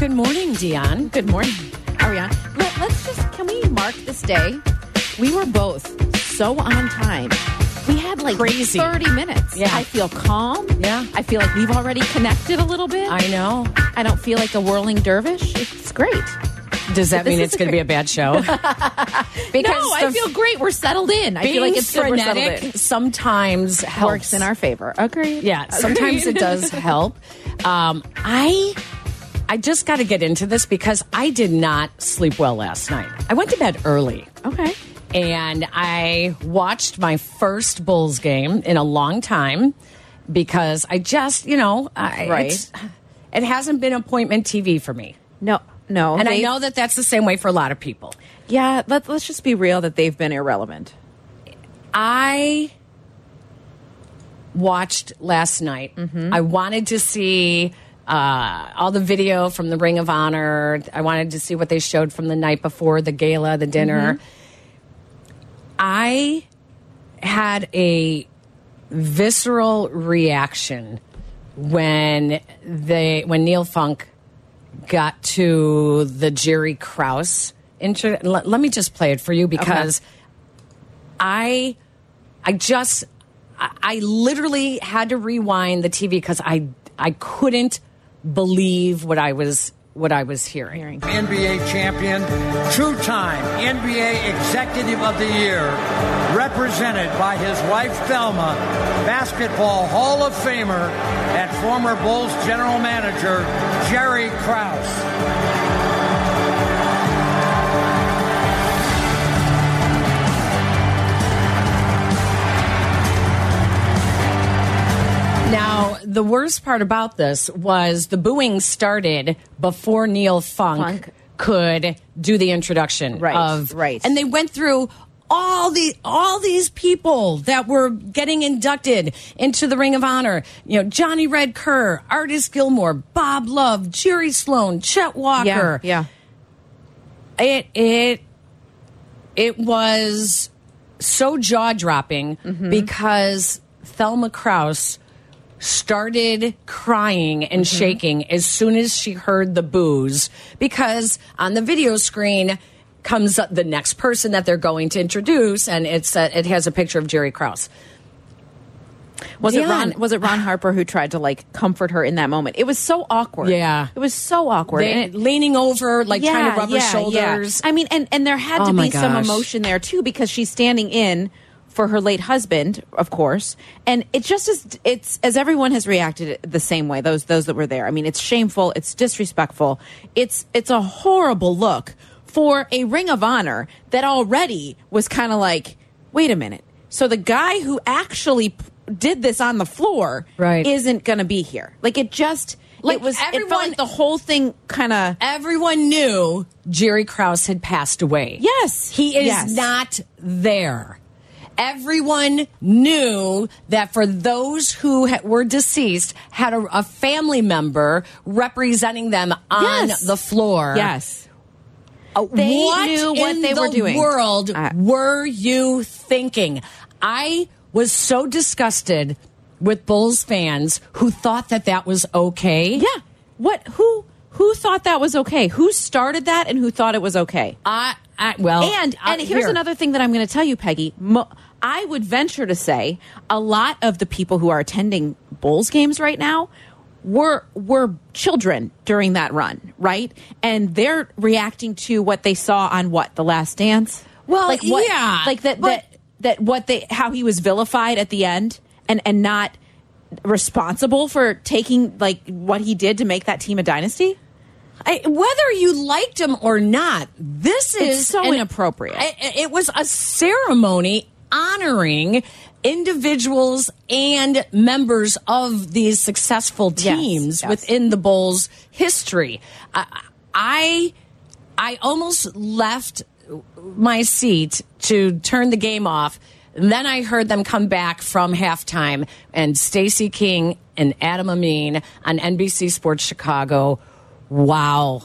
Good morning, Dionne. Good morning. On? Let, us just, can we mark this day? We were both so on time. We had like Crazy. 30 minutes. Yeah. I feel calm. Yeah. I feel like we've already connected a little bit. I know. I don't feel like a whirling dervish. It's great. Does that This mean is it's going to be a bad show? No, because I the feel great. We're settled in. I feel like it's good we're settled in. frenetic sometimes helps. Works in our favor. Agreed. Yeah, sometimes it does help. Um, I I just got to get into this because I did not sleep well last night. I went to bed early. Okay. and I watched my first Bulls game in a long time because I just, you know, I, Right. it's- it hasn't been appointment TV for me. No, no. And I know that that's the same way for a lot of people. Yeah, let's, let's just be real that they've been irrelevant. I watched last night. Mm-hmm. I wanted to see uh, all the video from the Ring of Honor. I wanted to see what they showed from the night before the gala, the dinner. I had a visceral reaction when they when Neil Funk got to the Jerry Krause intro. Let, let me just play it for you because I I just I, I literally had to rewind the TV because I I couldn't believe what I was what I was hearing. NBA champion, two time NBA Executive of the Year, represented by his wife Thelma, Basketball Hall of Famer, and former Bulls General Manager Jerry Krause. Now, the worst part about this was the booing started before Neil Funk, Funk. could do the introduction Right, of right. and they went through all the all these people that were getting inducted into the Ring of Honor. You know, Johnny Red Kerr, Artis Gilmore, Bob Love, Jerry Sloan, Chet Walker. Yeah, yeah. it it it was so jaw dropping Mm-hmm. because Thelma Krause started crying and Mm-hmm. shaking as soon as she heard the boos because on the video screen comes the next person that they're going to introduce and it's uh, it has a picture of Jerry Krause. Was it Ron? Was it Ron Harper who tried to like comfort her in that moment? It was so awkward. Yeah. it was so awkward. They, And it- leaning over like trying to rub her shoulders. yeah. I mean, and and there had Oh to be some emotion there too because she's standing in for her late husband, of course, and it just is. It's as everyone has reacted the same way. Those those that were there. I mean, it's shameful. It's disrespectful. It's it's a horrible look for a Ring of Honor that already was kind of like, wait a minute. So the guy who actually did this on the floor Right. isn't going to be here. Like it just. Like, it was. it everyone- felt like the whole thing kind of. Everyone knew Jerry Krause had passed away. Yes. He is Yes. not there. Everyone knew that for those who ha- were deceased had a, a family member representing them on Yes. the floor. Yes. Uh, They what knew what in they the were doing. world Uh, were you thinking? I was so disgusted with Bulls fans who thought that that was okay. Yeah. What? Who? Who thought that was okay? Who started that and who thought it was okay? I, I well, and and here's here. another thing that I'm going to tell you, Peggy. Mo- I would venture to say a lot of the people who are attending Bulls games right now were were children during that run, right? And they're reacting to what they saw on what the Last Dance. Well, like what, yeah, like that that that what they how he was vilified at the end and and not responsible for taking like what he did to make that team a dynasty. I, whether you liked him or not, this It's is so an- inappropriate. I- It was a ceremony honoring individuals and members of these successful Yes, teams yes. within the Bulls' history. I, I, I almost left my seat to turn the game off. And then I heard them come back from halftime, and Stacey King and Adam Amin on NBC Sports Chicago. Wow.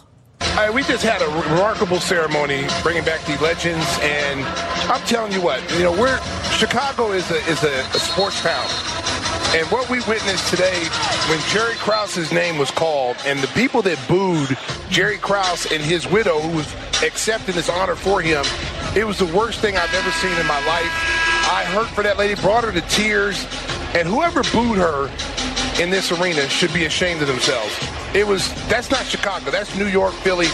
We just had a remarkable ceremony bringing back the legends, and I'm telling you what, you know, we're Chicago is a is a, a sports town, And what we witnessed today, when Jerry Krause's name was called, and the people that booed Jerry Krause and his widow, who was accepting this honor for him, it was the worst thing I've ever seen in my life. I hurt for that lady, brought her to tears, and whoever booed her in this arena should be ashamed of themselves. It was that's not Chicago. That's New York, Philly.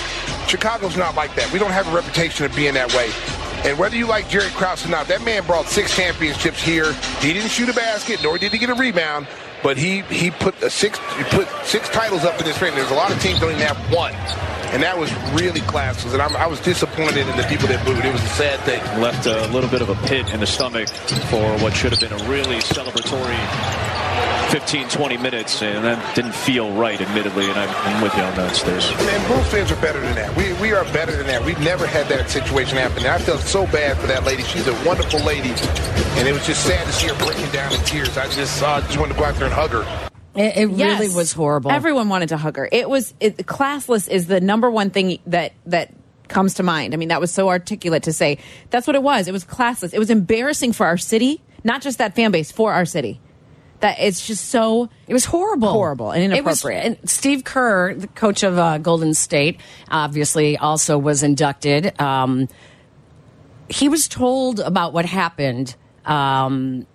Chicago's not like that. We don't have a reputation of being that way. And whether you like Jerry Krause or not, that man brought six championships here. He didn't shoot a basket, nor did he get a rebound, but he he put a six he put six titles up in this ring. There's a lot of teams don't even have one. And that was really classless. And I'm, I was disappointed in the people that booed. It was a sad thing. Left a little bit of a pit in the stomach for what should have been a really celebratory 15, 20 minutes, and that didn't feel right, admittedly, and I'm, with you on that, Stace. Man, Bulls fans are better than that. We, we are better than that. We've never had that situation happen. And I felt so bad for that lady. She's a wonderful lady, and it was just sad to see her breaking down in tears. I just, uh, just wanted to go out there and hug her. It, it Yes. really was horrible. Everyone wanted to hug her. It was it, classless is the number one thing that that comes to mind. I mean, that was so articulate to say. That's what it was. It was classless. It was embarrassing for our city, not just that fan base, for our city. That it's just so It was horrible, Horrible and It was- inappropriate. and Steve Kerr, the coach of uh, Golden State, obviously also was inducted. Um, he was told about what happened um,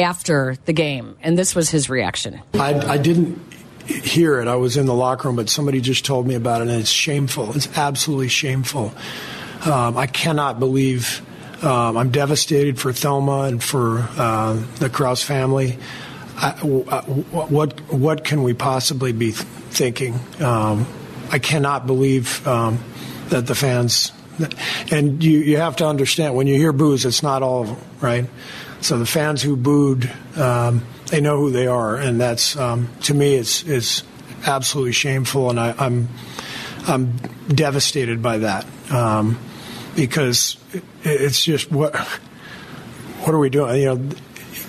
after the game, and this was his reaction. I, I didn't hear it. I was in the locker room, but somebody just told me about it, and it's shameful. It's absolutely shameful. Um, I cannot believe. Um, I'm devastated for Thelma and for uh, the Krause family. Uh, what what can we possibly be thinking? Um, I cannot believe um, that the fans. And you, you have to understand when you hear boos, it's not all of them, right? So the fans who booed, um, they know who they are, and that's um, to me, it's it's absolutely shameful, and I, I'm I'm devastated by that um, because it, it's just what what are we doing? You know,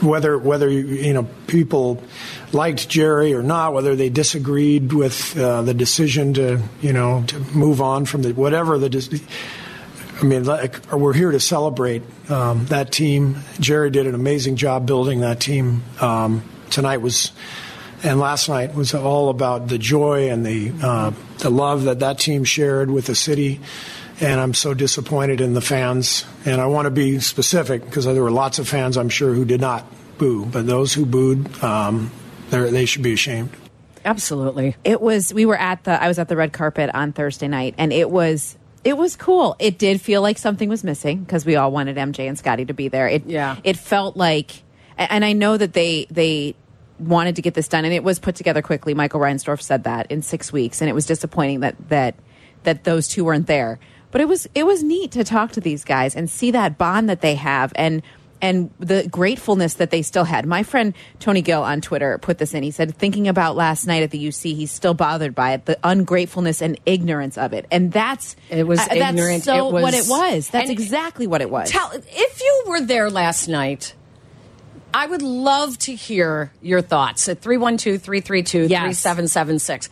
whether whether you know people liked Jerry or not, whether they disagreed with uh, the decision to you know to move on from the whatever the. Dis- I mean, like, we're here to celebrate um, that team. Jerry did an amazing job building that team. Um, tonight was, and last night was all about the joy and the uh, the love that that team shared with the city. And I'm so disappointed in the fans. And I want to be specific because there were lots of fans, I'm sure, who did not boo. But those who booed, um, they're- they should be ashamed. Absolutely. it was we were at the I was at the red carpet on Thursday night and it was it was cool. It did feel like something was missing because we all wanted MJ and Scottie to be there. It Yeah. it felt like and I know that they they wanted to get this done and it was put together quickly. Michael Reinsdorf said that in 6 weeks and it was disappointing that that that those two weren't there. But it was it was neat to talk to these guys and see that bond that they have and and the gratefulness that they still had. My friend Tony Gill on Twitter put this in. He said, thinking about last night at the UC, he's still bothered by it, the ungratefulness and ignorance of it. And that's It was uh, that's so It was- what it was. That's exactly what it was. Tell if you were there last night. I would love to hear your thoughts at 312 332 3776.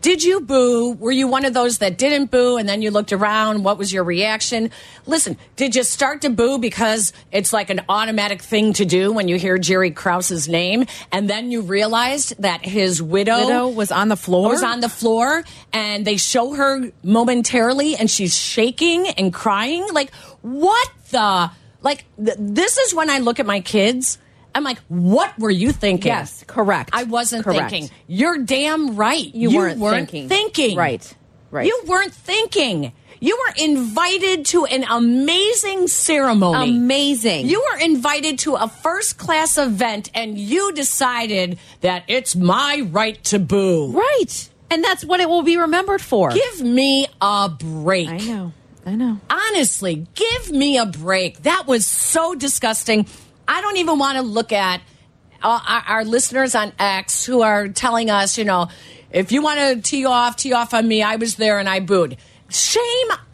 Did you boo? Were you one of those that didn't boo and then you looked around? What was your reaction? Listen, did you start to boo because it's like an automatic thing to do when you hear Jerry Krause's name and then you realized that his widow, Widow was on the floor? Was on the floor and they show her momentarily and she's shaking and crying? Like, what the? Like, th- this is when I look at my kids. I'm like, what were you thinking? Yes, correct. I wasn't Correct. thinking. You're damn right. You weren't thinking. thinking. Right, right. You weren't thinking. You were invited to an amazing ceremony. Amazing. You were invited to a first class event and you decided that it's my right to boo. right. And that's what it will be remembered for. Give me a break. I know. I know. Honestly, give me a break. That was so disgusting. I don't even want to look at uh, our, our listeners on X who are telling us, you know, if you want to tee off, tee off on me. I was there and I booed. Shame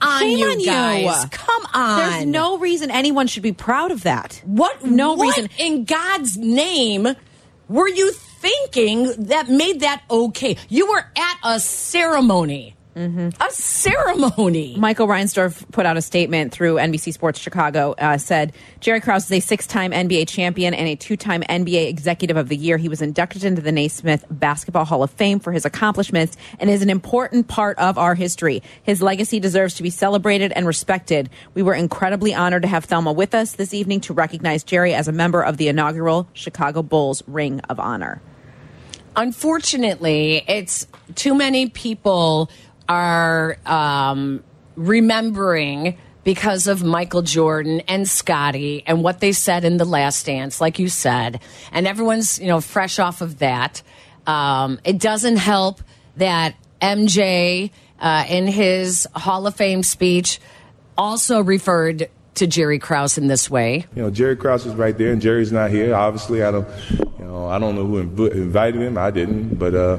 on Shame you on you. guys. Come on. There's no reason anyone should be proud of that. what No what reason. in God's name were you thinking that made that okay? You were at a ceremony. A ceremony. Michael Reinsdorf put out a statement through NBC Sports Chicago. Uh, said Jerry Krause is a six-time NBA champion and a two-time NBA Executive of the Year. He was inducted into the Naismith Basketball Hall of Fame for his accomplishments and is an important part of our history. His legacy deserves to be celebrated and respected. We were incredibly honored to have Thelma with us this evening to recognize Jerry as a member of the inaugural Chicago Bulls Ring of Honor. Unfortunately, it's too many people are um, remembering because of Michael Jordan and Scottie and what they said in the last dance, like you said, and everyone's you know fresh off of that. Um, it doesn't help that MJ uh, in his Hall of Fame speech also referred to Jerry Krause in this way. You know, Jerry Krause is right there, and Jerry's not here. Obviously, I don't, you know, I don't know who inv- invited him. I didn't, but uh,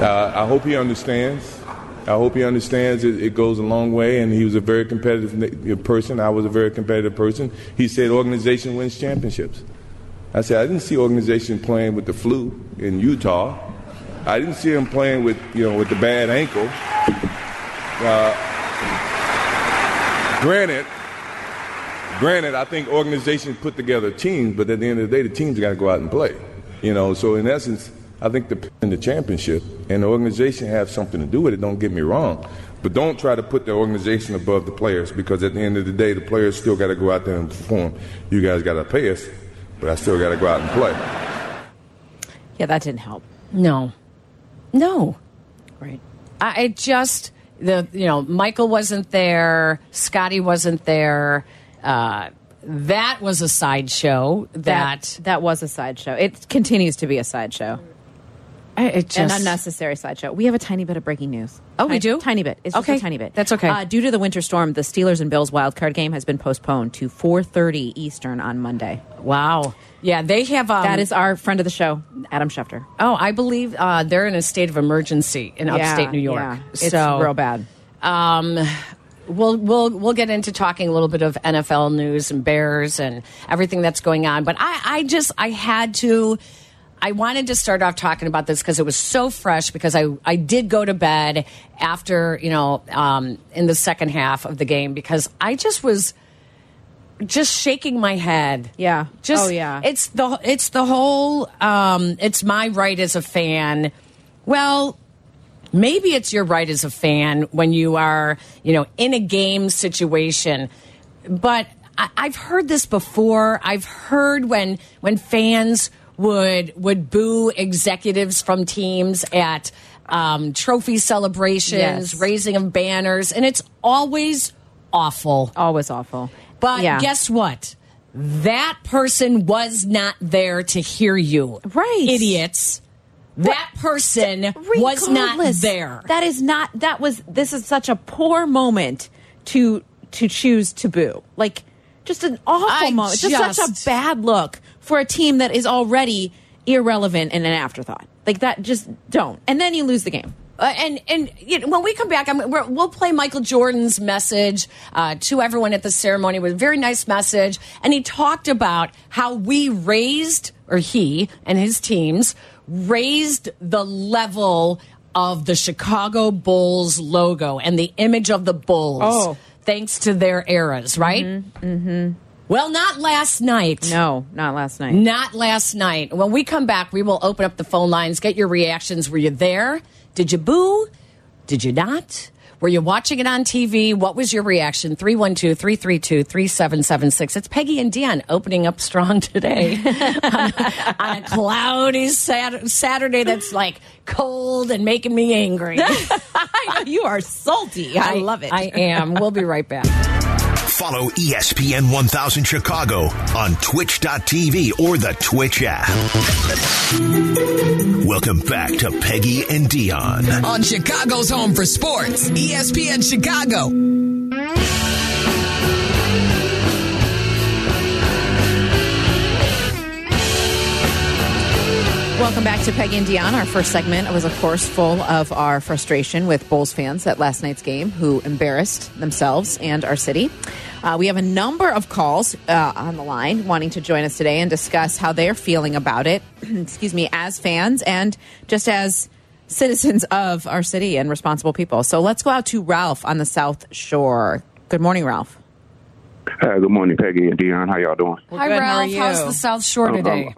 uh, I hope he understands. I hope he understands it, it goes a long way, and he was a very competitive person. I was a very competitive person. He said organization wins championships. I said I didn't see organization playing with the flu in Utah. I didn't see him playing with you know with the bad ankle. Uh, granted, granted, I think organizations put together teams, but at the end of the day, the teams got to go out and play. You know, so in essence, I think the in the championship and the organization have something to do with it. Don't get me wrong, but don't try to put the organization above the players because at the end of the day, the players still got to go out there and perform. You guys got to pay us, but I still got to go out and play. Yeah, that didn't help. No, no. Right. I it just the you know Michael wasn't there, Scottie wasn't there. Uh, that was a sideshow. That, That that was a sideshow. It continues to be a sideshow. I- it just An unnecessary sideshow. We have a tiny bit of breaking news. Oh, we do? Tiny bit. It's just Okay. a tiny bit. That's okay. Uh, due to the winter storm, the Steelers and Bills wild card game has been postponed to 4:30 Eastern on Monday. wow. Yeah, they have. Um, that is our friend of the show, Adam Schefter. Oh, I believe uh, they're in a state of emergency in upstate New York. yeah. It's so real bad. Um, we'll we'll we'll get into talking a little bit of NFL news and Bears and everything that's going on. But I I just I had to. I wanted to start off talking about this because it was so fresh. Because I I did go to bed after you know um, in the second half of the game because I just was just shaking my head. Yeah. Just Oh, yeah. It's the it's the whole um it's my right as a fan. Well, maybe it's your right as a fan when you are, you know, in a game situation. But I, I've heard this before. I've heard when when fans would would boo executives from teams at um, trophy celebrations, Yes. raising of banners, and it's always awful. Always awful. But yeah. guess what? That person was not there to hear you. Right. Idiots. That person was not there. That is not. That was. This is such a poor moment to to choose to boo. Like just an awful I moment. Just, such a bad look for a team that is already irrelevant and an afterthought. Like that. Just don't. And then you lose the game. Uh, and and you know, when we come back, I'm, we're, we'll play Michael Jordan's message uh, to everyone at the ceremony. It was a very nice message, and he talked about how we raised, or he and his teams raised the level of the Chicago Bulls logo and the image of the Bulls, Oh. thanks to their eras, right? Mm-hmm. Well, not last night. No, not last night. Not last night. When we come back, we will open up the phone lines, get your reactions. Were you there? Did you boo? Did you not? Were you watching it on TV? What was your reaction? 312 332 3776. It's Peggy and Dionne opening up strong today on, on a cloudy Sat- Saturday that's like cold and making me angry. I you are salty. I, love it. I am. We'll be right back. Follow ESPN 1000 Chicago on twitch.tv or the Twitch app. Welcome back to Peggy and Dionne. on Chicago's home for sports, ESPN Chicago. Welcome back to Peggy and Dionne. Our first segment was, of course, full of our frustration with Bulls fans at last night's game who embarrassed themselves and our city. Uh, we have a number of calls uh, on the line wanting to join us today and discuss how they're feeling about it, excuse me, as fans and just as citizens of our city and responsible people. So let's go out to Ralph on the South Shore. Good morning, Ralph. Hi, good morning, Peggy and Dionne. How y'all doing? Hi, good. How Ralph. How's the South Shore Um, today?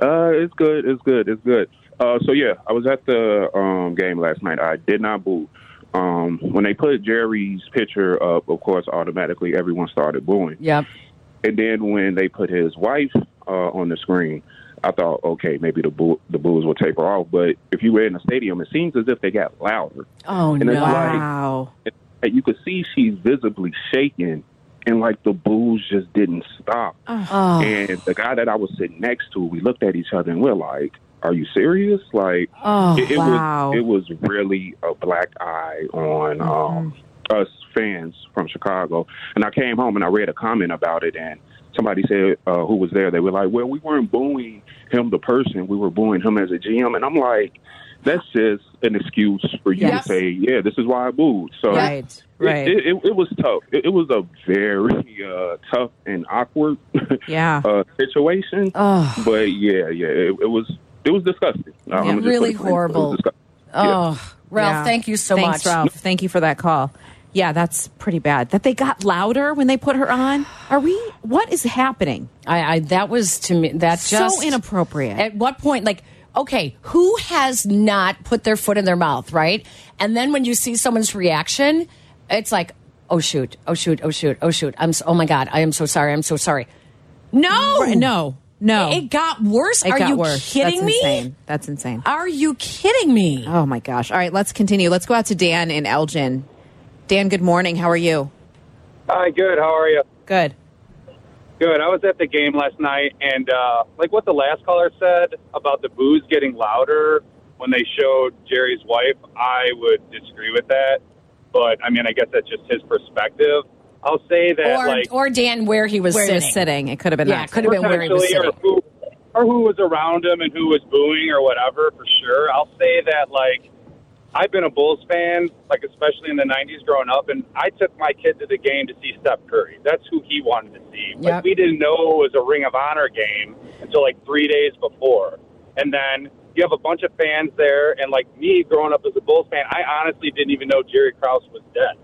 Uh, it's good. It's good. It's good. Uh, so yeah, I was at the um, game last night. I did not boo. Um, when they put Jerry's picture up, of course, automatically everyone started booing. Yep. And then when they put his wife uh, on the screen, I thought, okay, maybe the boo- the boos will taper off. But if you were in the stadium, it seems as if they got louder. Oh, And no. it's like- Wow. And you could see she's visibly shaking, and like the boos just didn't stop. Oh. And the guy that I was sitting next to, we looked at each other and we're like, "Are you serious?" Like, Oh, it, it wow. was it was really a black eye on um, us fans from Chicago. And I came home and I read a comment about it, and somebody said uh, who was there. They were like, "Well, we weren't booing him, the person. We were booing him as a GM." And I'm like. That's just an excuse for you Yes. to say, "Yeah, this is why I moved. So Right. it- Right. It, it, it was tough. It, it was a very uh, tough and awkward Yeah. uh, situation. Oh. But yeah, yeah, it, it was it was disgusting. Uh, I'm gonna just really put it plain. It was horrible. disgusting. Oh, Ralph, Yeah. thank you so Thanks, much. Ralph. Thank you for that call. Yeah, that's pretty bad. That they got louder when they put her on. Are we? What is happening? I, I that was to me that So just inappropriate. At what point, like, okay, who has not put their foot in their mouth, right? And then when you see someone's reaction, it's like, oh shoot, oh shoot, oh shoot, oh shoot. I'm so, oh my god, I am so sorry. I'm so sorry. No, Right, no, no. it got worse. It Are got you worse. kidding That's me? Insane. That's insane. Are you kidding me? Oh my gosh. All right, let's continue. Let's go out to Dan in Elgin. Dan, good morning. How are you? Hi, good. How are you? Good. Good. I was at the game last night, and uh, like what the last caller said about the boos getting louder when they showed Jerry's wife, I would disagree with that. But I mean, I guess that's just his perspective. I'll say that, or like, or Dan, where he was Where sitting. was sitting. It could have been Yeah, that. it could have been where he was sitting. or who, or who was around him and who was booing or whatever, for sure. I'll say that, like, I've been a Bulls fan, like, especially in the 90s growing up, and I took my kid to the game to see Steph Curry. That's who he wanted to see. Yep. Like, we didn't know it was a Ring of Honor game until, like, three days before. And then you have a bunch of fans there, and, like, me growing up as a Bulls fan, I honestly didn't even know Jerry Krause was dead.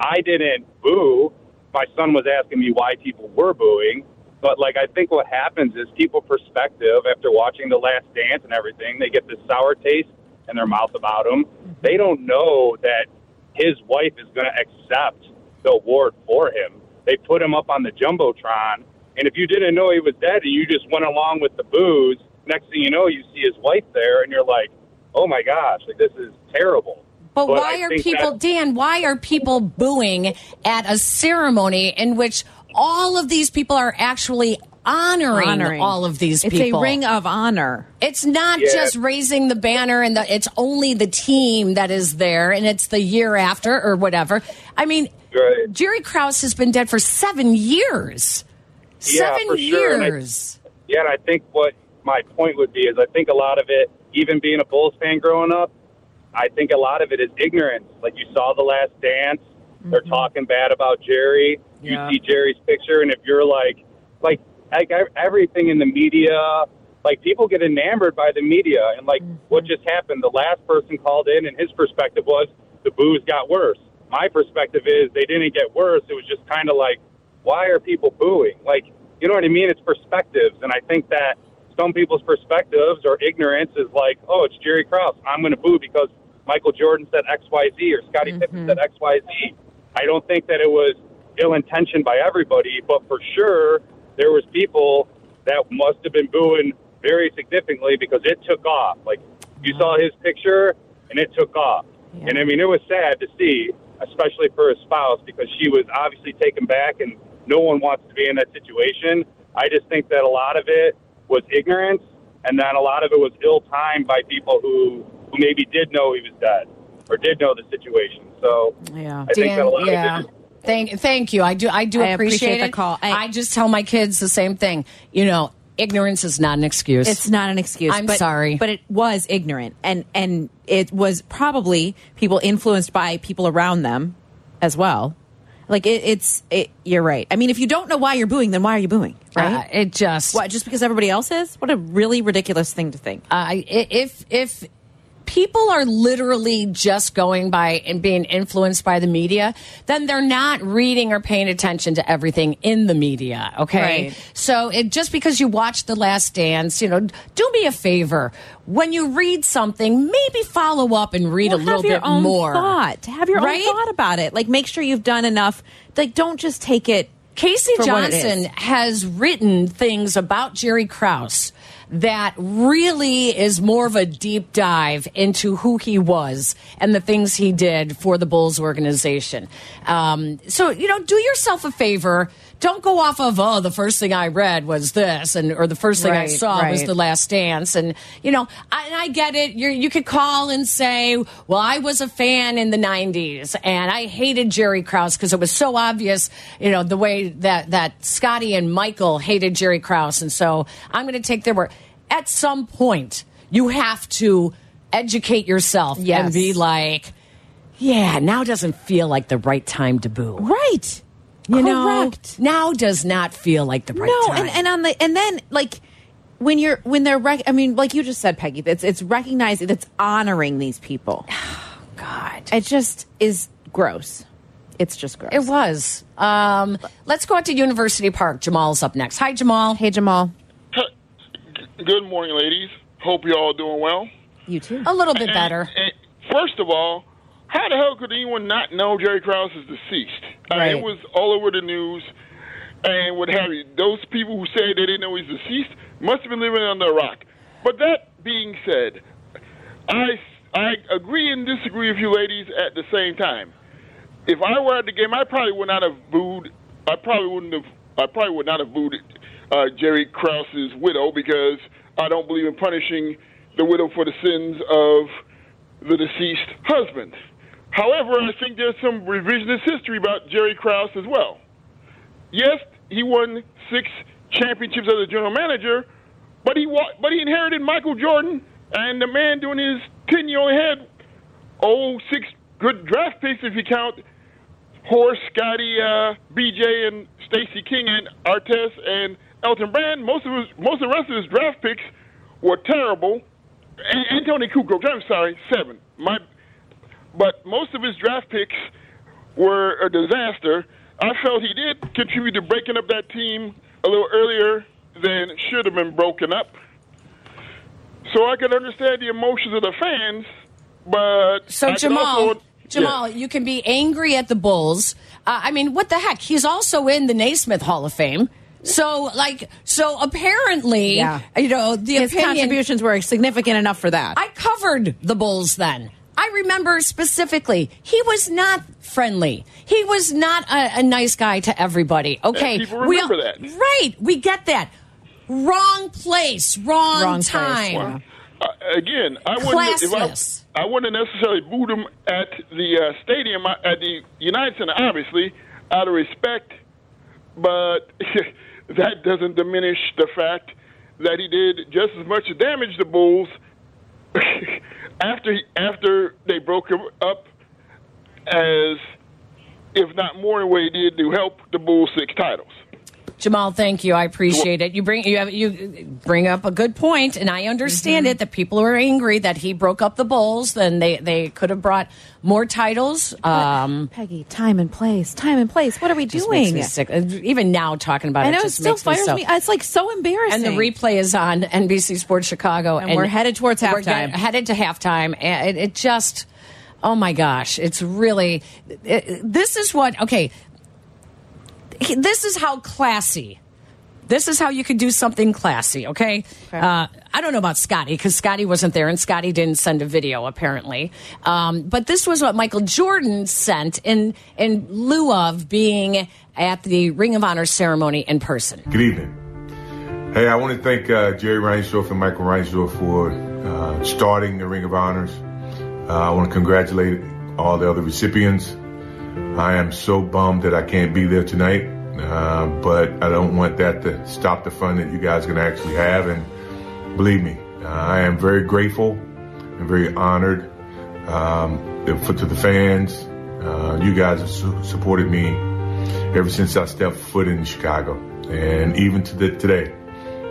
I didn't boo. My son was asking me why people were booing. But like I think what happens is people perspective after watching the last dance and everything, they get this sour taste in their mouth about him. They don't know that his wife is going to accept the award for him. They put him up on the jumbotron, and if you didn't know he was dead and you just went along with the boos, next thing you know, you see his wife there, and you're like, "Oh my gosh, like this is terrible." But, But why I are people, Dan, why are people booing at a ceremony in which all of these people are actually honoring, Honoring. all of these it's people? It's a ring of honor. It's not Yeah. just raising the banner and the, it's only the team that is there and it's the year after or whatever. I mean, Right. Jerry Krause has been dead for seven years. Yeah, seven for sure. And I- years. Yeah, and I think what my point would be is I think a lot of it, even being a Bulls fan growing up, I think a lot of it is ignorance. Like you saw the last dance, they're mm-hmm. talking bad about Jerry. Yeah. You see Jerry's picture, and if you're like, like, like everything in the media, like people get enamored by the media, and like what mm-hmm. just happened, the last person called in, and his perspective was the boos got worse. My perspective is they didn't get worse. It was just kind of like, why are people booing? Like, you know what I mean? It's perspectives, and I think that some people's perspectives or ignorance is like, oh, it's Jerry Krause. I'm going to boo because Michael Jordan said X, Y, Z, or Scottie Pippen mm-hmm. said X, Y, Z. I don't think that it was ill intentioned by everybody, but for sure there was people that must have been booing very significantly because it took off. Like you saw his picture and it took off. And I mean, it was sad to see, especially for his spouse, because she was obviously taken back and no one wants to be in that situation. I just think that a lot of it was ignorance and then a lot of it was ill timed by people who, who maybe did know he was dead or did know the situation. So Yeah. I think that a lot yeah. of it is Thank, thank you. I do. I do I appreciate, appreciate the call. I- I, just tell my kids the same thing. You know, ignorance is not an excuse. It's not an excuse. I'm but, sorry. but it was ignorant, and and it was probably people influenced by people around them as well. Like it, it's, it, you're right. I mean, if you don't know why you're booing, then why are you booing? Right? Uh, it just what? Just because everybody else is? What a really ridiculous thing to think. uh, i- if if people are literally just going by and being influenced by the media, then they're not reading or paying attention to everything in the media. Okay. Right. So it, just because you watch The Last Dance, you know, do me a favor. When you read something, maybe follow up and read Well, a little have your bit own more. thought. Have your Right? own thought about it. Like, make sure you've done enough. Like, don't just take it. K.C. for what it Johnson has written things about Jerry Krause that really is more of a deep dive into who he was and the things he did for the Bulls organization. Um, so, you know, do yourself a favor. Don't go off of, oh, the first thing I read was this, and or the first thing I Right, saw was the last dance. And, you know, I, and I get it. You're, you could call and say, well, I was a fan in the 90s and I hated Jerry Krause because it was so obvious, you know, the way that, that Scottie and Michael hated Jerry Krause. And so I'm going to take their word. At some point, you have to educate yourself and be like, yeah, now doesn't feel like the right time to boo. Right. You know, Correct. now does not feel like the right no, time. and, and on the and then like when you're when they're rec- I mean, like you just said, Peggy, it's it's recognizing, it's honoring these people. Oh God. It just is gross. It's just gross. It was. Um, let's go out to University Park. Jamal's up next. Hi, Jamal. Hey, Jamal. Good morning, ladies. Hope you're all doing well. You too. A little bit better. And first of all, how the hell could anyone not know Jerry Krause is deceased? Mean, it was all over the news and what have you. Those people who say they didn't know he's deceased must have been living under a rock. But that being said, I, I agree and disagree with you ladies at the same time. If I were at the game, I probably would not have booed. I probably wouldn't have. I probably would not have booed uh, Jerry Krause's widow because I don't believe in punishing the widow for the sins of the deceased husband. However, I think there's some revisionist history about Jerry Krause as well. Yes, he won six championships as a general manager, but he but he inherited Michael Jordan, and the man during his tenure had oh six good draft picks if you count Horace, Scottie, uh, BJ, and Stacey King, and Artest, and Elton Brand. Most of his, most of the rest of his draft picks were terrible. And Toni Kukoc, I'm sorry, seven. My, but most of his draft picks were a disaster. I felt he did contribute to breaking up that team a little earlier than it should have been broken up. So I can understand the emotions of the fans, but So I can Jamal, also- Jamal, you can be angry at the Bulls. Uh, I mean, what the heck? He's also in the Naismith Hall of Fame. So, like, so apparently, Yeah. you know, the His opinion. contributions were significant enough for that. I covered the Bulls then. I remember specifically, he was not friendly. He was not a, a nice guy to everybody. Okay, And people We remember all- that. Right, we get that. Wrong place, wrong, Wrong place, time. yeah. Uh, again, I wouldn't if I, I wouldn't necessarily booed him at the uh, stadium uh, at the United Center, obviously, out of respect, but that doesn't diminish the fact that he did just as much damage to Bulls after after they broke him up as, if not more, than what he did to help the Bulls six titles. Jamal, thank you. I appreciate it. You bring you have you bring up a good point, and I understand Mm-hmm. it that people are angry that he broke up the Bulls. Then they they could have brought more titles. Um, Peggy, time and place, time and place. What are we doing? Even now, talking about I it, know it just still makes me fires so- me. It's like so embarrassing. And the replay is on NBC Sports Chicago, And we're headed towards we're halftime. headed to halftime, and it, it just, oh my gosh, it's really. It, this is what okay. He- This is how classy. This is how you could do something classy, okay? Uh, I don't know about Scottie because Scottie wasn't there and Scottie didn't send a video apparently. Um, but this was what Michael Jordan sent in in lieu of being at the Ring of Honor ceremony in person. Good evening. Hey, I want to thank uh, Jerry Reinsdorf and Michael Reinsdorf for uh, starting the Ring of Honors. Uh, I want to congratulate all the other recipients. I am so bummed that I can't be there tonight, uh, but I don't want that to stop the fun that you guys can actually have. And believe me, uh, I am very grateful and very honored um, for, to the fans. Uh, you guys have su- supported me ever since I stepped foot in Chicago, and even to the, today.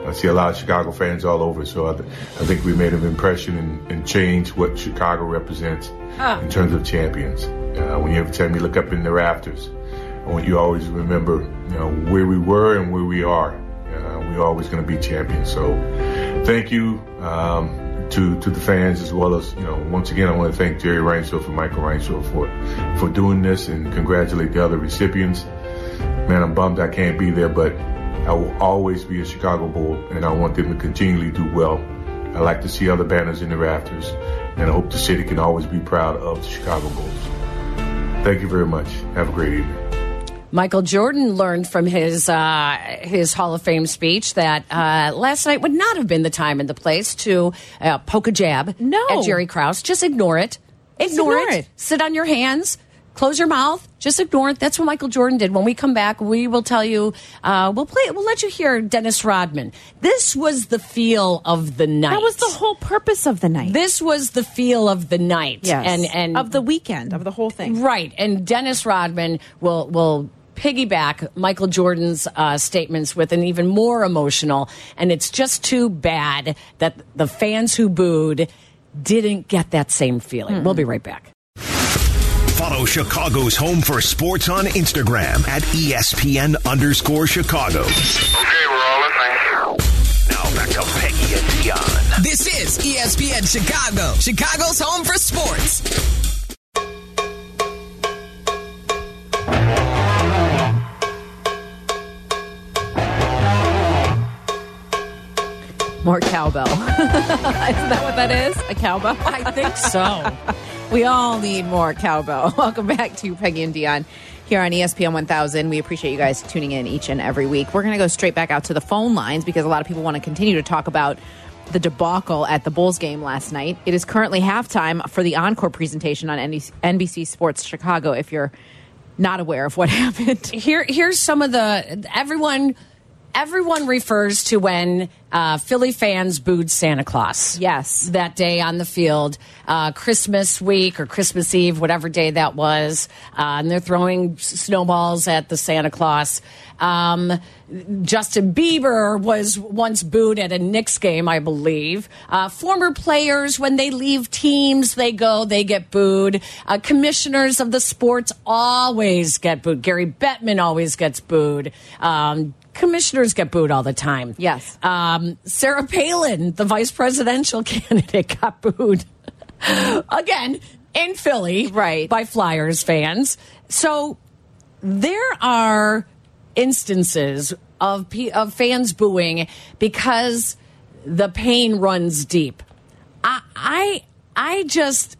I see a lot of Chicago fans all over, so I, th- I think we made an impression and, and changed what Chicago represents Ah. in terms of champions. Uh, when you every time you look up in the rafters, I want you always remember, you know, where we were and where we are. Uh, we're always going to be champions. So, thank you um, to to the fans as well as you know. Once again, I want to thank Jerry Reinsdorf and Michael Reinsdorf for for doing this and congratulate the other recipients. Man, I'm bummed I can't be there, but I will always be a Chicago Bull, and I want them to continually do well. I like to see other banners in the rafters, and I hope the city can always be proud of the Chicago Bulls. Thank you very much. Have a great evening. Michael Jordan learned from his uh, his Hall of Fame speech that uh, last night would not have been the time and the place to uh, poke a jab No. at Jerry Krause. Just ignore it. Ignore, ignore it. it. Sit on your hands. Close your mouth. Just ignore it. That's what Michael Jordan did. When we come back, we will tell you. Uh, we'll play. We'll let you hear Dennis Rodman. This was the feel of the night. That was the whole purpose of the night. This was the feel of the night. Yes. and and of the weekend, of the whole thing. Right, and Dennis Rodman will will piggyback Michael Jordan's uh, statements with an even more emotional, and it's just too bad that the fans who booed didn't get that same feeling. We'll be right back. Follow Chicago's Home for Sports on Instagram at E ESPN underscore Chicago. Okay, we're all listening. Now back to Peggy and Dionne. This is ESPN Chicago, Chicago's home for sports. More cowbell. Isn't that what that is? A cowbell? I think so. we all need more cowbell. Welcome back to Peggy and Dionne here on ESPN 1000. We appreciate you guys tuning in each and every week. We're going to go straight back out to the phone lines because a lot of people want to continue to talk about the debacle at the Bulls game last night. It is currently halftime for the encore presentation on NBC Sports Chicago. If you're not aware of what happened, Here, here's some of the everyone. Everyone refers to when uh, Philly fans booed Santa Claus. Yes. that day on the field, uh, Christmas week or Christmas Eve, whatever day that was, uh, and they're throwing snowballs at the Santa Claus. Um, Justin Bieber was once booed at a Knicks game, I believe. Uh, former players, when they leave teams, they go, they get booed. Uh, commissioners of the sports always get booed. Gary Bettman always gets booed. Um, commissioners get booed all the time. Yes. Um, Sarah Palin, the vice presidential candidate, got booed again in Philly, Right. by Flyers fans. So there are instances of of fans booing because the pain runs deep. I I, I just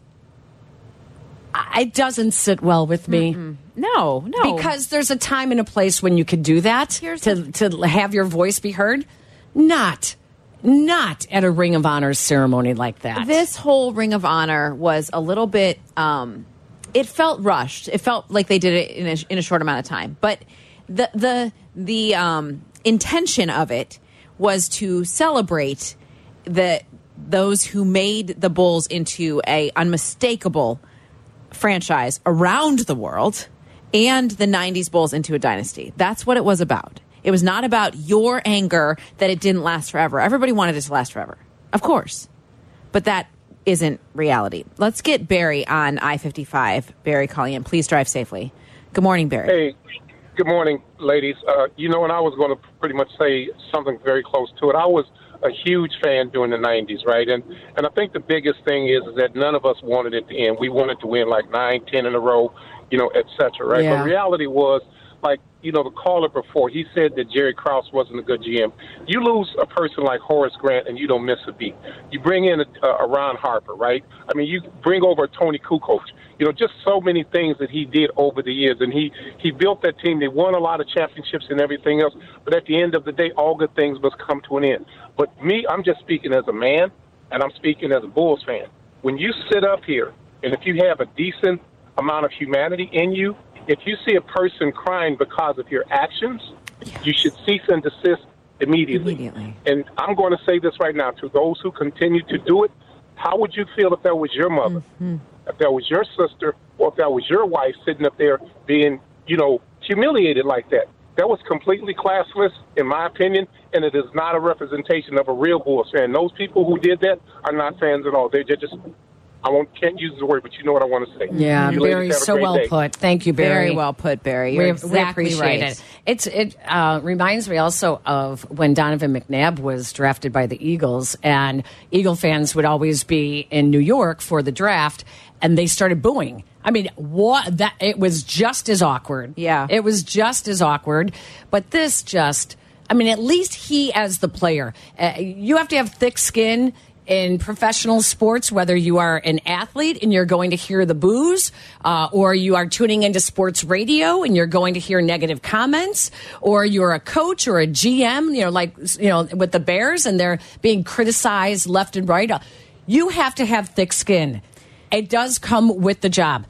it doesn't sit well with me no, no, because there's a time and a place when you can do that Here's to to have your voice be heard. Not not at a Ring of Honor ceremony like that. this whole Ring of Honor was a little bit. Um, it felt rushed. It felt like they did it in a, in a short amount of time. But the the the um, intention of it was to celebrate the those who made the Bulls into a unmistakable franchise around the world and the 90s Bulls into a dynasty. That's what it was about. It was not about your anger that it didn't last forever. Everybody wanted it to last forever. Of course. But that isn't reality. Let's get Barry on I 55. Barry calling in. Please drive safely. Good morning, Barry. Hey, good morning, ladies. Uh, you know, and I was going to pretty much say something very close to it. I was a huge fan during the '90s, right? And and I think the biggest thing is, is that none of us wanted it to end. We wanted to win like nine, ten in a row, you know, et cetera, right? Yeah. But reality was, like, you know, the caller before he said that Jerry Krause wasn't a good GM. You lose a person like Horace Grant, and you don't miss a beat. You bring in a, a Ron Harper, right? I mean, you bring over a Toni Kukoc. You know, just so many things that he did over the years, and he he built that team. They won a lot of championships and everything else. But at the end of the day, all good things must come to an end. But me, I'm just speaking as a man, and I'm speaking as a Bulls fan. When you sit up here, and if you have a decent amount of humanity in you, if you see a person crying because of your actions, you should cease and desist immediately. Immediately. And I'm going to say this right now to those who continue to do it. How would you feel if that was your mother, mm-hmm. If that was your sister, or if that was your wife sitting up there being, you know, humiliated like that? that was completely classless, in my opinion, and it is not a representation of a real Bulls fan. Those people who did that are not fans at all. They're just, I won't, can't use the word, but you know what I want to say. Yeah, You Barry, so well day. put. Thank you, Barry. Very well put, Barry. You're we, exactly we appreciate right. it. It's it uh, reminds me also of when Donovan McNabb was drafted by the Eagles, and Eagle fans would always be in New York for the draft, and they started booing. I mean, what that it was just as awkward. Yeah. it was just as awkward. But this just, I mean, at least he as the player, uh, you have to have thick skin in professional sports, whether you are an athlete and you're going to hear the boos, uh, or you are tuning into sports radio and you're going to hear negative comments, or you're a coach or a GM, you know, like, you know, with the Bears and they're being criticized left and right. You have to have thick skin. It does come with the job.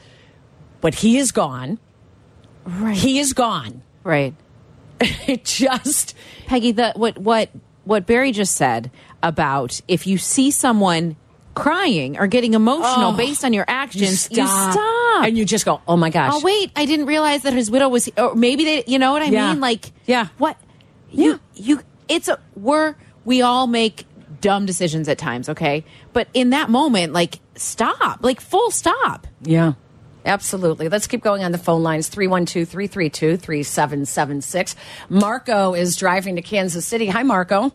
But he is gone. Right. He is gone. Right. It just Peggy, the what what what Barry just said about if you see someone crying or getting emotional Oh, based on your actions, you stop. stop. and you just go, "Oh my gosh!" Oh wait, I didn't realize that his widow was, or maybe they, you know what I Yeah. mean? Like, Yeah. what? You, you, it's a, we're, we all make dumb decisions at times, okay? But in that moment, like, stop, like, full stop. Yeah, absolutely. Let's keep going on the phone lines 312 332 3776. Marco is driving to Kansas City. Hi, Marco.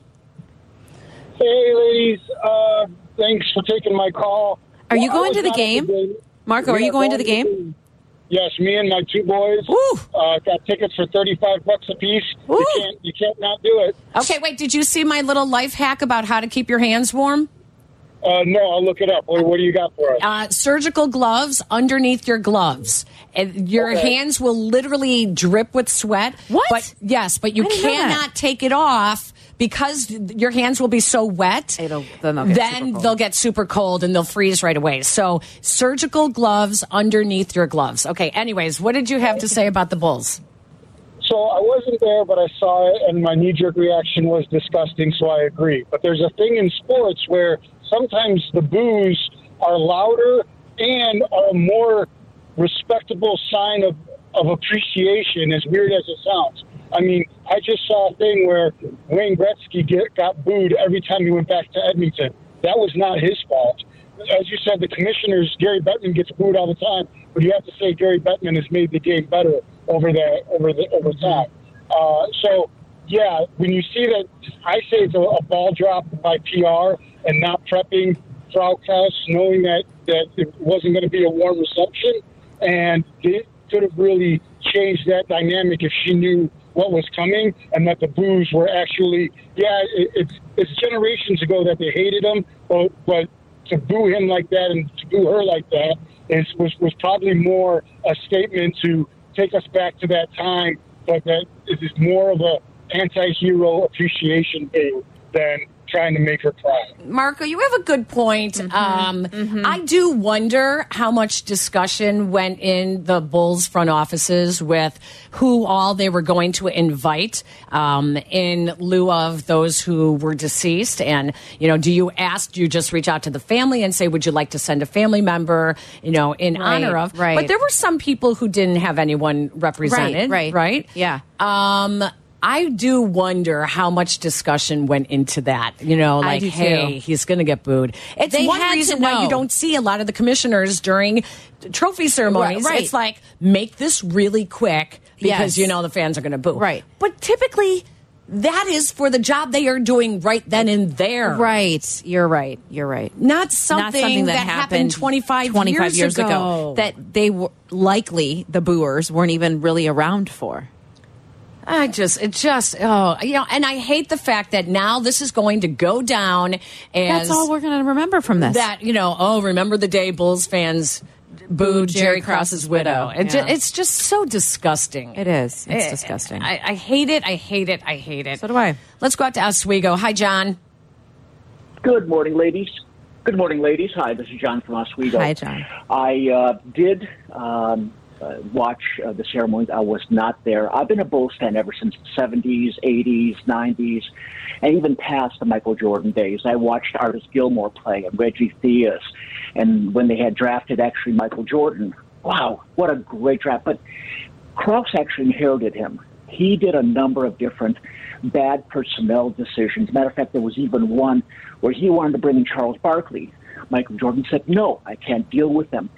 Hey, ladies. Uh, thanks for taking my call. Are you I going to the not at game? Marco, are you Yeah, going to the game? Yes, me and my two boys uh, got tickets for thirty-five bucks a piece. You can't, you can't not do it. Okay, wait, did you see my little life hack about how to keep your hands warm? Uh, no, I'll look it up. What, what do you got for us? Uh, surgical gloves underneath your gloves. And your Okay. hands will literally drip with sweat. What? But yes, but you I didn't know that. cannot take it off because your hands will be so wet. It'll, then they'll get then super cold. they'll get super cold and they'll freeze right away. So surgical gloves underneath your gloves. Okay. Anyways, what did you have to say about the Bulls? So I wasn't there, but I saw it, and my knee-jerk reaction was disgusting. So I agree. But there's a thing in sports where sometimes the boos are louder and are a more respectable sign of, of appreciation. As weird as it sounds. I mean, I just saw a thing where Wayne Gretzky get, got booed every time he went back to Edmonton. That was not his fault. As you said, the commissioners, Gary Bettman gets booed all the time, but you have to say Gary Bettman has made the game better over the over the over time. Uh, so, yeah, when you see that, I say it's a, a ball drop by PR and not prepping Fraukaus, knowing that that it wasn't going to be a warm reception, and it could have really changed that dynamic if she knew what was coming and that the boos were actually yeah it, it's it's generations ago that they hated him but but to boo him like that and to boo her like that is was was probably more a statement to take us back to that time but that it is more of a anti-hero appreciation thing than trying to make her cry Marco, you have a good point. Um, I do wonder how much discussion went in the Bulls front offices with who all they were going to invite um, in lieu of those who were deceased. And, you know, do you ask, do you just reach out to the family and say, would you like to send a family member, you know, in Right, honor of? right. But there were some people who didn't have anyone represented. right. Right? Yeah. Um, I do wonder how much discussion went into that. You know, like, do too. hey, he's going to get booed. It's They one reason why you don't see a lot of the commissioners during trophy ceremonies. Right, right. It's like make this really quick Yes. because you know the fans are going to boo. Right. But typically, that is for the job they are doing right then and there. Right. You're right. You're right. Not something, that, happened 25, 25 years, ago. ago. that they were likely the booers weren't even really around for. I just, it just, oh, you know, and I hate the fact that now this is going to go down as That's all we're going to remember from this. that, you know, oh, remember the day Bulls fans booed Jerry Krause's widow. It ju- Yeah. it's just so disgusting. It is. It's Eh, disgusting. I, I hate it. I hate it. I hate it. So do I. Let's go out to Oswego. Hi, John. Good morning, ladies. Good morning, ladies. Hi, this is John from Oswego. Hi, John. I uh, did um, uh, watch uh, the ceremonies. I was not there. I've been a Bulls fan ever since the 70s, 80s, 90s, and even past the Michael Jordan days. I watched Artis Gilmore play and Reggie Theus, and when they had drafted actually Michael Jordan. Wow, what a great draft. But Krause actually inherited him. he did a number of different bad personnel decisions. Matter of fact, there was even one where he wanted to bring in Charles Barkley. Michael Jordan said, no, I can't deal with them.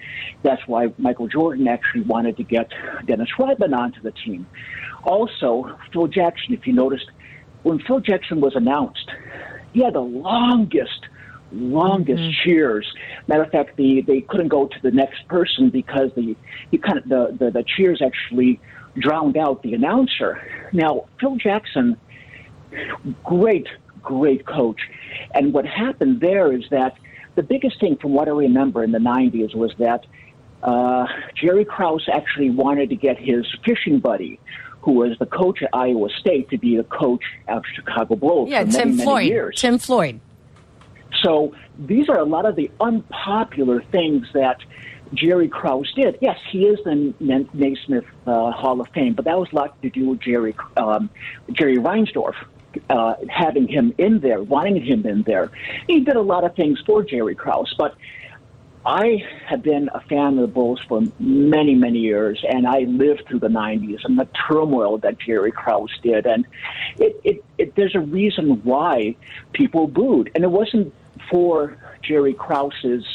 That's why Michael Jordan actually wanted to get Dennis Rodman onto the team. Also, Phil Jackson, if you noticed, when Phil Jackson was announced, he had the longest, longest Mm-hmm. cheers. Matter of fact, the, they couldn't go to the next person because the, he kind of, the, the, the cheers actually drowned out the announcer. Now, Phil Jackson, great, great coach. And what happened there is that the biggest thing from what I remember in the 90s was that uh, Jerry Krause actually wanted to get his fishing buddy, who was the coach at Iowa State, to be the coach of Chicago Bulls Yeah, for many, Tim many Floyd. years. Tim Floyd. So these are a lot of the unpopular things that Jerry Krause did. Yes, he is in the Naismith uh, Hall of Fame, but that was a lot to do with Jerry um, Jerry Reinsdorf. Uh, having him in there, wanting him in there, he did a lot of things for Jerry Krause. But I have been a fan of the Bulls for many, many years, and I lived through the '90s and the turmoil that Jerry Krause did, and it, it, it there's a reason why people booed, and it wasn't for Jerry Krause's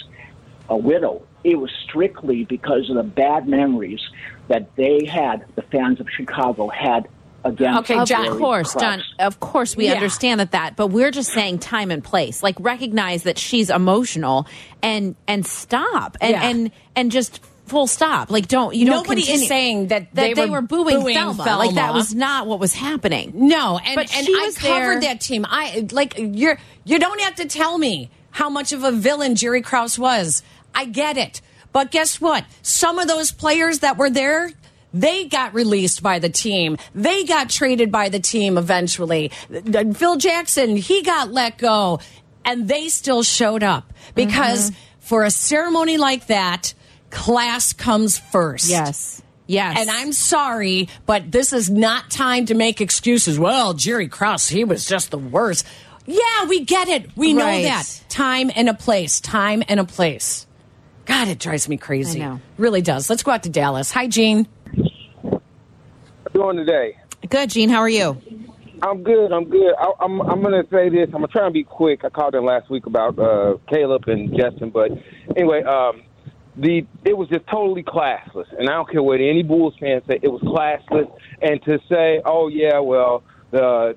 uh, widow. It was strictly because of the bad memories that they had, the fans of Chicago had against. of course, Krause. John. Of course, we Yeah. understand that. That, but we're just saying time and place. Like recognize that she's emotional and and stop and Yeah. and and just full stop. Like don't you don't. Nobody is saying that that they were booing, booing Thelma. Like that was not what was happening. No, and But and she I was covered there- that team. I like you're you don't have to tell me how much of a villain Jerry Krause was. I get it. But guess what? Some of those players that were there, they got released by the team. They got traded by the team eventually. Phil Jackson, he got let go and they still showed up because Mm-hmm. for a ceremony like that, class comes first. Yes. Yes. And I'm sorry, but this is not time to make excuses. Well, Jerry Krause, he was just the worst. Yeah, we get it. We know that. Time and a place. Time and a place. God, it drives me crazy. I know. Really does. Let's go out to Dallas. Hi, Gene. Doing today? Good, Gene. How are you? I'm good. I'm good. I, I'm I'm gonna say this. I'm gonna try and be quick. I called in last week about uh, Caleb and Justin, but anyway, um, the it was just totally classless, and I don't care what any Bulls fans say. It was classless, and to say, oh yeah, well the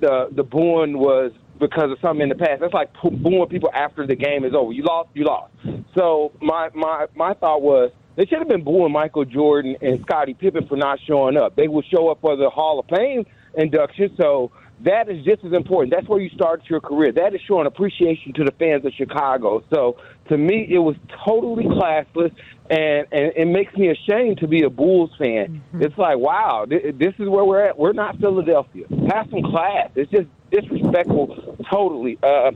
the the booing was because of something in the past. That's like booing people after the game is over. You lost, you lost. So my my my thought was they should have been booing Michael Jordan and Scottie Pippen for not showing up. They will show up for the Hall of Fame induction. So that is just as important. That's where you start your career. That is showing appreciation to the fans of Chicago. So to me, it was totally classless, and and it makes me ashamed to be a Bulls fan. It's like, wow, th- this is where we're at. We're not Philadelphia. Have some class. It's just disrespectful, totally. Uh,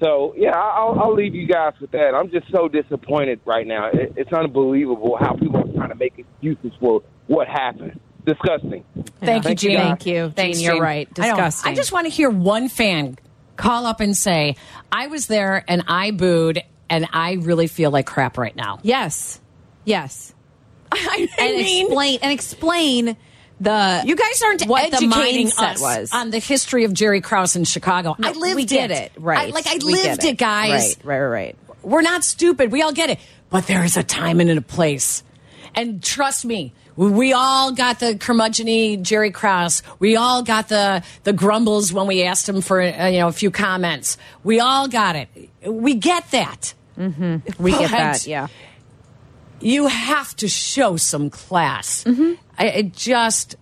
so yeah, I- I'll, I'll leave you guys with that. I'm just so disappointed right now. It, it's unbelievable how people are trying to make excuses for what happened. Disgusting. Thank you, Gene. guys. Thank you, Thanks, Gene. You're right. Disgusting. I, just want to hear one fan call up and say, I was there and I booed and I really feel like crap right now. Yes. Yes. I mean, and explain and explain the You guys aren't what the educating mindset us was. on the history of Jerry Krause in Chicago. I lived we get it. it. Right. I- like I We lived it, guys. Right, right, right. We're not stupid. We all get it. But there is a time and a place. And trust me, we all got the curmudgeony Jerry Krause. We all got the the grumbles when we asked him for uh, you know a few comments. We all got it. We get that. Mm-hmm. We get that. Yeah. You have to show some class. I, it just,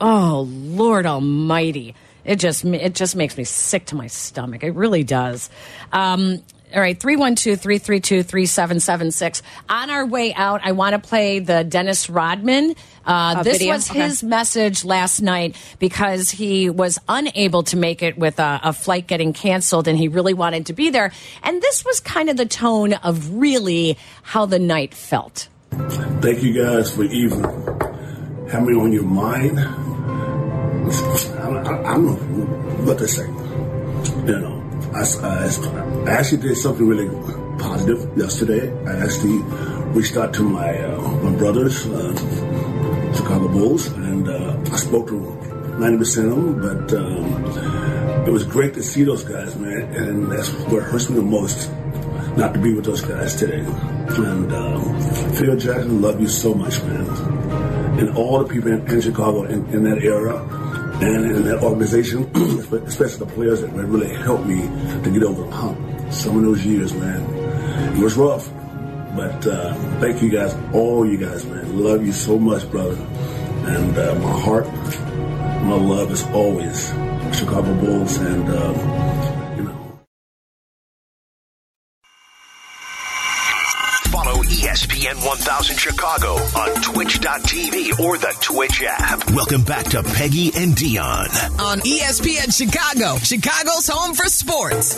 oh Lord Almighty! It just it just makes me sick to my stomach. It really does. Um, all right, 312 332 3776. On our way out, I want to play the Dennis Rodman. Uh, Uh, this video? was Okay. his message last night because he was unable to make it with a, a flight getting canceled and he really wanted to be there. And this was kind of the tone of really how the night felt. Thank you guys for even having me on your mind. I, I, I don't know what to say. You know, I, I, actually did something really positive yesterday. I actually reached out to my uh, my brothers, uh, Chicago Bulls, and uh, I spoke to 90% of them, but um, it was great to see those guys, man. And that's what hurts me the most, not to be with those guys today. And um, Phil Jackson, love you so much, man. And all the people in, in Chicago in, in that era and in that organization, especially the players that really helped me to get over the hump. Some of those years, man, it was rough. But uh, thank you guys, all you guys, man. Love you so much, brother. And uh, my heart, my love is always Chicago Bulls. And um, ESPN 1000 Chicago on twitch.tv or the Twitch app. Welcome back to Peggy and Dionne. On E ESPN Chicago, Chicago's home for sports.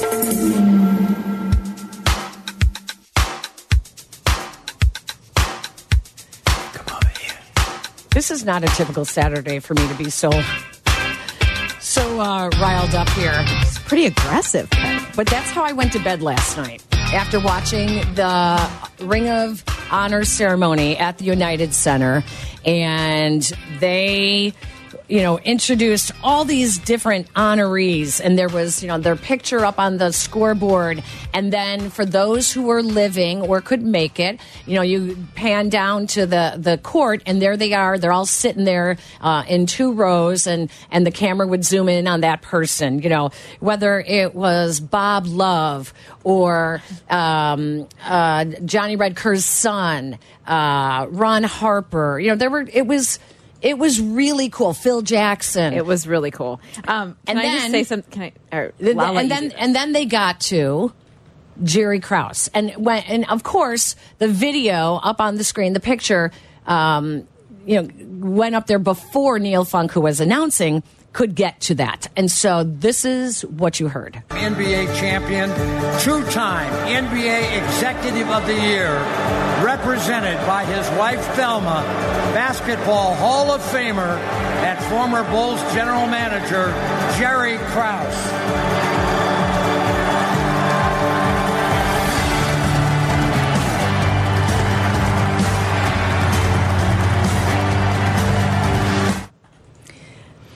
This is not a typical Saturday for me to be so so uh, riled up here. It's pretty aggressive. But that's how I went to bed last night after watching the Ring of Honor ceremony at the United Center, and they. You know, introduced all these different honorees, and there was, you know, their picture up on the scoreboard. And then for those who were living or could make it, you know, you pan down to the the court, and there they are. They're all sitting there uh, in two rows, and and the camera would zoom in on that person. You know, whether it was Bob Love or um, uh, Johnny Red Kerr's son, uh, Ron Harper. You know, there were. It was. It was really cool. Phil Jackson. It was really cool. Um, can And I just then- say something? Can I? Or, Th- I'll and then and then they got to Jerry Krause, and when and of course the video up on the screen, the picture, um, you know, went up there before Neil Funk, who was announcing, could get to that, and so this is what you heard. NBA champion, two time NBA Executive of the Year, represented by his wife Thelma, Basketball Hall of Famer, and former Bulls General Manager Jerry Krause.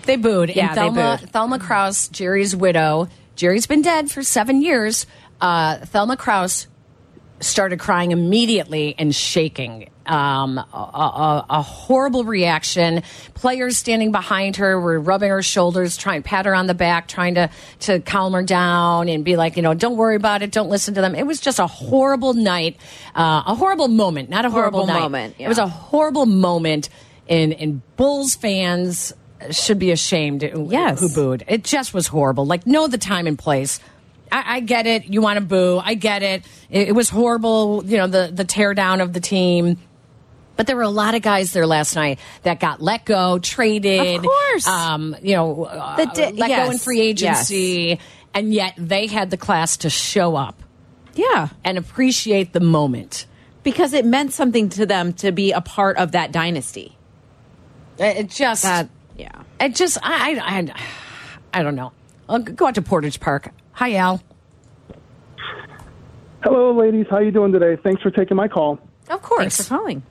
They booed. Yeah, and they Thelma, booed. Thelma Krause, Jerry's widow. Jerry's been dead for seven years. Uh, Thelma Krause started crying immediately and shaking. Um, a, a, a horrible reaction. Players standing behind her were rubbing her shoulders, trying to pat her on the back, trying to to calm her down and be like, you know, don't worry about it, don't listen to them. It was just a horrible night, uh, a horrible moment, not a horrible, Horrible night. moment, yeah. It was a horrible moment, in and Bulls fans should be ashamed. Yes, who booed? It just was horrible. Like, know the time and place. I, I get it. You want to boo. I get it. it. It was horrible. You know the the tear down of the team. But there were a lot of guys there last night that got let go, traded. Of course. Um, you know, uh, let go in free agency. And yet they had the class to show up. Yeah. And appreciate the moment. because it meant something to them to be a part of that dynasty. It it just. That yeah. It just. I. I. I, I don't know. I'll go out to Portage Park. Hi, Al. Hello, ladies. How you doing today? Thanks for taking my call. Of course. Thanks for calling.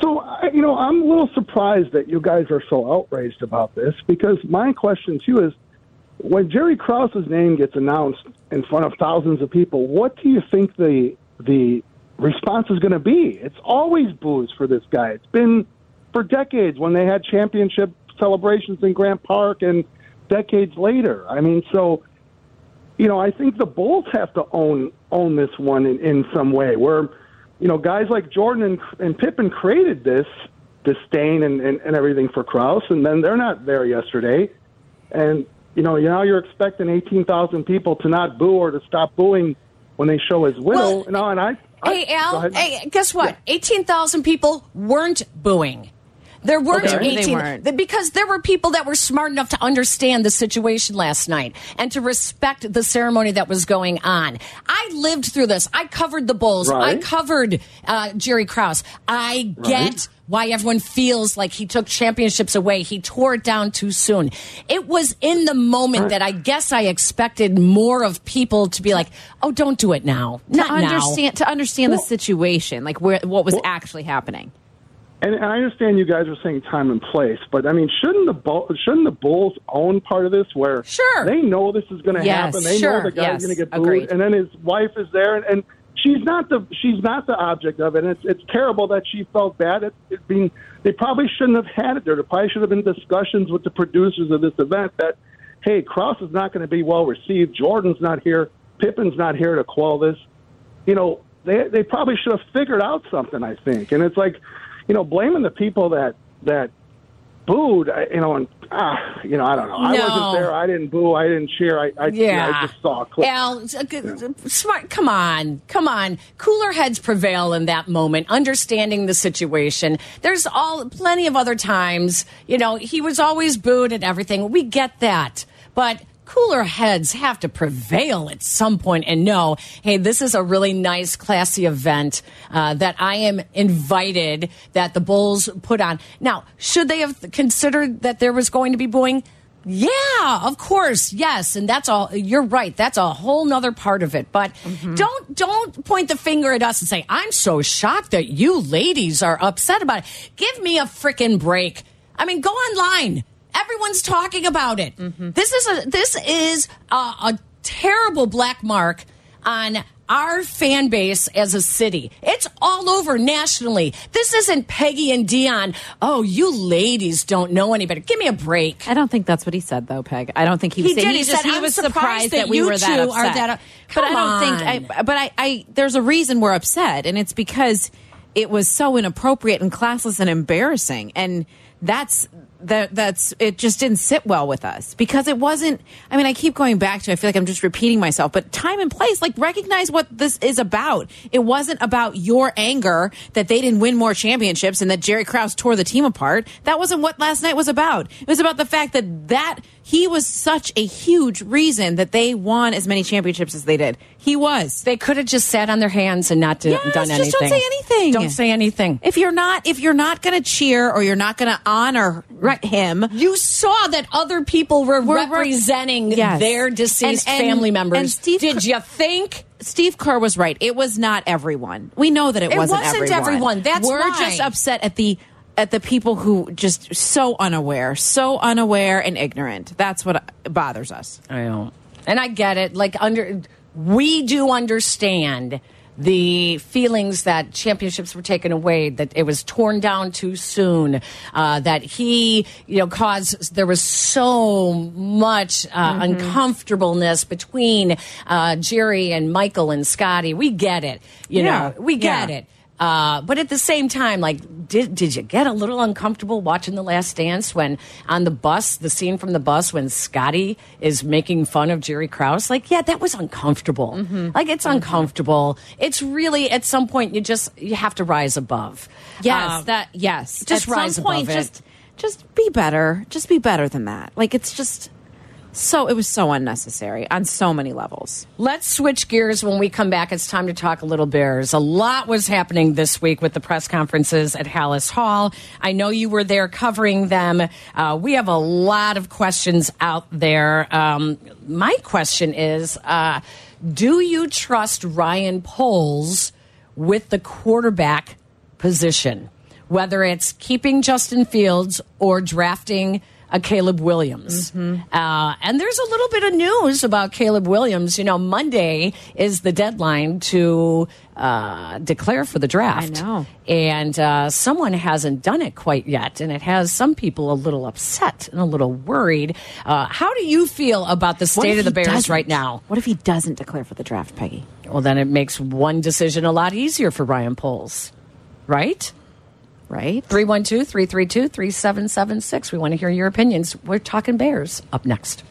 So, you know, I'm a little surprised that you guys are so outraged about this because my question to you is when Jerry Krause's name gets announced in front of thousands of people, what do you think the the response is going to be? It's always boos for this guy. It's been for decades when they had championship celebrations in Grant Park and decades later. I mean, so you know, I think the Bulls have to own own this one in, in some way. Where, you know, guys like Jordan and, and Pippen created this disdain and, and, and everything for Krause, and then they're not there yesterday. And you know, now you're expecting eighteen thousand people to not boo or to stop booing when they show his widow. Well, know, and I, I Hey, Al. Hey, guess what? 18,000 people weren't booing. There weren't Okay. They 18 weren't. because there were people that were smart enough to understand the situation last night and to respect the ceremony that was going on. I lived through this. I covered the Bulls. I covered uh, Jerry Krause. I get Right. why everyone feels like he took championships away. He tore it down too soon. It was in the moment that I guess I expected more of people to be like, "Oh, don't do it now." To Not now. to understand the situation, like where what was actually happening. And, I understand you guys are saying time and place, but I mean, shouldn't the Bull, shouldn't the Bulls own part of this? Where sure they know this is going to Yes, happen, they sure, know the guy's yes, going to get booed, agreed. and then his wife is there, and, and she's not the she's not the object of it. And it's it's terrible that she felt bad. It, it being they probably shouldn't have had it there. There probably should have been discussions with the producers of this event that, hey, Krause is not going to be well received. Jordan's not here. Pippen's not here to quell this. You know, they they probably should have figured out something. I think, and it's like, you know, blaming the people that that booed. I- You know, and ah, you know, I don't know. I wasn't there. I didn't boo. I didn't cheer. I I, Yeah. I just saw a clip. Al, smart. Come on, come on. Cooler heads prevail in that moment, understanding the situation. There's all plenty of other times. You know, he was always booed and everything. We get that, but. Cooler heads have to prevail at some point and know, hey, this is a really nice, classy event uh, that I am invited, that the Bulls put on. Now, should they have considered that there was going to be booing? Yeah, of course, yes, and that's all. You're right. That's a whole nother part of it. But don't don't point the finger at us and say I'm so shocked that you ladies are upset about it. Give me a freaking break. I mean, go online. Everyone's talking about it. This is a this is a, a terrible black mark on our fan base as a city. It's all over nationally. This isn't Peggy and Dionne. Oh, you ladies don't know any better. Give me a break. I don't think that's what he said, though, Peg. I don't think he was He did. He just- said, he was surprised surprised that that we were that upset. that- but I don't think. I, but I, I, there's a reason we're upset, and it's because it was so inappropriate and classless and embarrassing, and that's that. That's it. Just didn't sit well with us because it wasn't. I mean, I keep going back to. I feel like I'm just repeating myself, but time and place. Like recognize what this is about. It wasn't about your anger that they didn't win more championships and that Jerry Krause tore the team apart. That wasn't what last night was about. It was about the fact that that he was such a huge reason that they won as many championships as they did. He was. They could have just sat on their hands and not do, Yes, done anything. just don't say anything. Don't say anything. If you're not, if you're not going to cheer or you're not going to honor him, You saw that other people were, Were- representing Yes. their deceased And- and- family members. and Steve Did Kerr- you think? Steve Kerr was right. It was not everyone. We know that it, It wasn't, wasn't everyone. everyone. That's we're why. just upset at the at the people who just so unaware, so unaware and ignorant. That's what bothers us. I know. And I get it. Like under we do understand the feelings that championships were taken away, that it was torn down too soon, uh, that he, you know, caused there was so much uh, uncomfortableness between uh, Jerry and Michael and Scottie. We get it. You Yeah. know, we get Yeah. it. Uh, but at the same time, like, did did you get a little uncomfortable watching The Last Dance when on the bus, the scene from the bus when Scottie is making fun of Jerry Krause? Like, yeah, that was uncomfortable. Mm-hmm. Like, it's uncomfortable. It's really at some point you just you have to rise above. Yes, Uh, that yes. just At rise some point, above it. just just be better. Just be better than that. Like it's just so it was so unnecessary on so many levels. Let's switch gears when we come back. It's time to talk a little Bears. A lot was happening this week with the press conferences at Halas Hall. I know you were there covering them. Uh, we have a lot of questions out there. Um, my question is uh, Do you trust Ryan Poles with the quarterback position? Whether it's keeping Justin Fields or drafting a Caleb Williams. Uh, and there's a little bit of news about Caleb Williams. You know, Monday is the deadline to uh, declare for the draft. I know. And uh, someone hasn't done it quite yet. And it has some people a little upset and a little worried. Uh, how do you feel about the state of the Bears doesn't? right now? What if he doesn't declare for the draft, Peggy? Well, then it makes one decision a lot easier for Ryan Poles, right? Right? 312 332 3776. We want to hear your opinions. We're talking Bears up next.